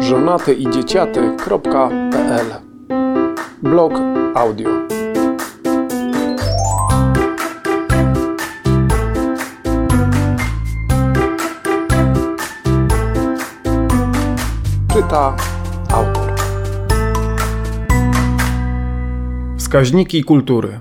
żonaty i dzieciaty.pl Blog audio. Czyta autor. Wskaźniki kultury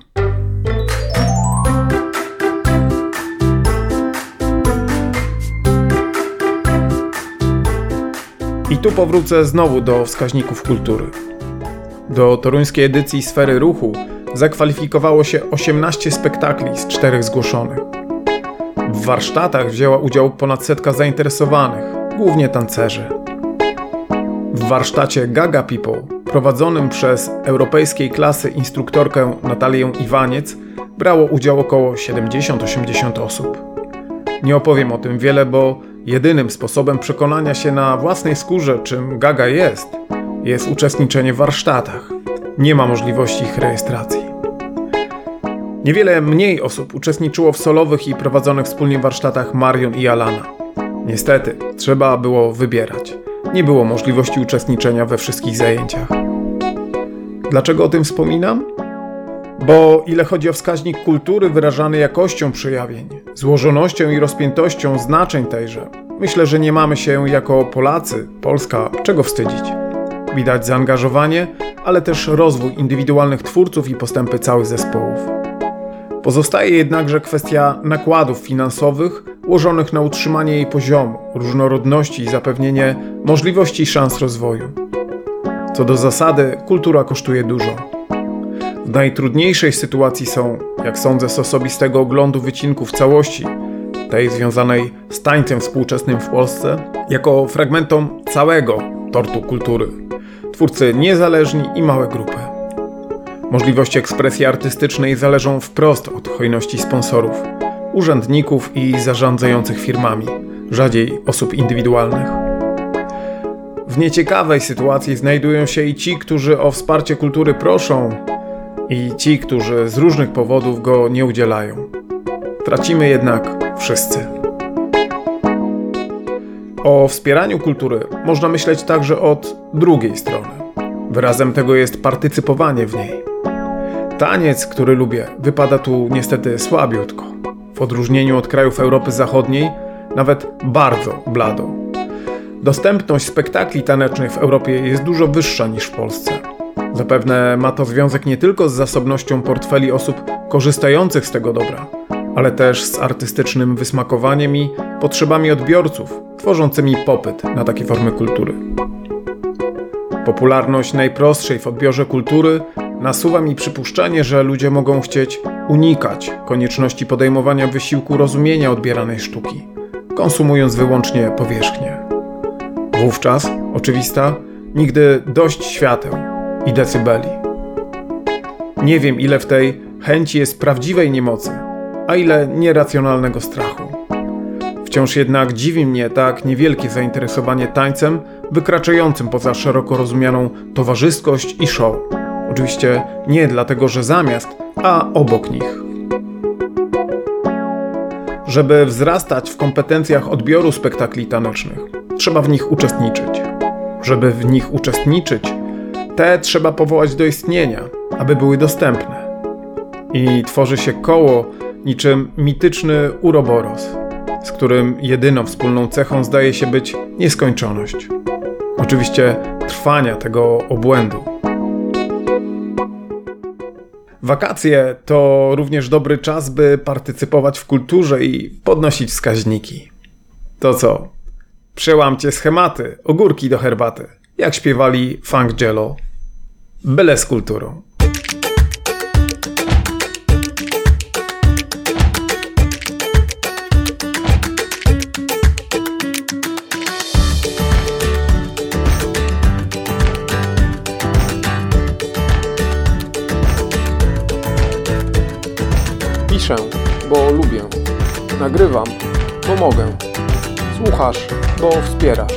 I tu powrócę znowu do wskaźników kultury. Do toruńskiej edycji Sfery Ruchu zakwalifikowało się 18 spektakli z czterech zgłoszonych. W warsztatach wzięła udział ponad setka zainteresowanych, głównie tancerzy. W warsztacie Gaga People, prowadzonym przez europejskiej klasy instruktorkę Natalię Iwaniec, brało udział około 70-80 osób. Nie opowiem o tym wiele, bo Jedynym sposobem przekonania się na własnej skórze, czym gaga jest, jest uczestniczenie w warsztatach. Nie ma możliwości ich rejestracji. Niewiele mniej osób uczestniczyło w solowych i prowadzonych wspólnie warsztatach Marion i Alana. Niestety, trzeba było wybierać. Nie było możliwości uczestniczenia we wszystkich zajęciach. Dlaczego o tym wspominam? Bo ile chodzi o wskaźnik kultury wyrażany jakością przejawień, złożonością i rozpiętością znaczeń tejże, myślę, że nie mamy się jako Polacy, Polska, czego wstydzić. Widać zaangażowanie, ale też rozwój indywidualnych twórców i postępy całych zespołów. Pozostaje jednakże kwestia nakładów finansowych ułożonych na utrzymanie jej poziomu, różnorodności i zapewnienie możliwości i szans rozwoju. Co do zasady, kultura kosztuje dużo. W najtrudniejszej sytuacji są, jak sądzę z osobistego oglądu wycinków całości, tej związanej z tańcem współczesnym w Polsce, jako fragmentom całego tortu kultury. Twórcy niezależni i małe grupy. Możliwości ekspresji artystycznej zależą wprost od hojności sponsorów, urzędników i zarządzających firmami, rzadziej osób indywidualnych. W nieciekawej sytuacji znajdują się i ci, którzy o wsparcie kultury proszą, i ci, którzy z różnych powodów go nie udzielają. Tracimy jednak wszyscy. O wspieraniu kultury można myśleć także od drugiej strony. Wyrazem tego jest partycypowanie w niej. Taniec, który lubię, wypada tu niestety słabiutko. W odróżnieniu od krajów Europy Zachodniej, nawet bardzo blado. Dostępność spektakli tanecznych w Europie jest dużo wyższa niż w Polsce. Zapewne ma to związek nie tylko z zasobnością portfeli osób korzystających z tego dobra, ale też z artystycznym wysmakowaniem i potrzebami odbiorców, tworzącymi popyt na takie formy kultury. Popularność najprostszej w odbiorze kultury nasuwa mi przypuszczenie, że ludzie mogą chcieć unikać konieczności podejmowania wysiłku rozumienia odbieranej sztuki, konsumując wyłącznie powierzchnię. Wówczas, oczywista, nigdy dość świateł, i decybeli. Nie wiem, ile w tej chęci jest prawdziwej niemocy, a ile nieracjonalnego strachu. Wciąż jednak dziwi mnie tak niewielkie zainteresowanie tańcem wykraczającym poza szeroko rozumianą towarzyskość i show. Oczywiście nie dlatego, że zamiast, a obok nich. Żeby wzrastać w kompetencjach odbioru spektakli tanecznych, trzeba w nich uczestniczyć. Żeby w nich uczestniczyć, te trzeba powołać do istnienia, aby były dostępne. I tworzy się koło niczym mityczny uroboros, z którym jedyną wspólną cechą zdaje się być nieskończoność. Oczywiście trwania tego obłędu. Wakacje to również dobry czas, by partycypować w kulturze i podnosić wskaźniki. To co? Przełamcie schematy, ogórki do herbaty jak śpiewali Funk Jello. Byle z kulturą. Piszę, bo lubię. Nagrywam, bo mogę. Słuchasz, bo wspierasz.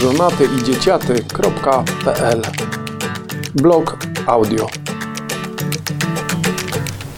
Żonaty i dzieciaty.pl Blog audio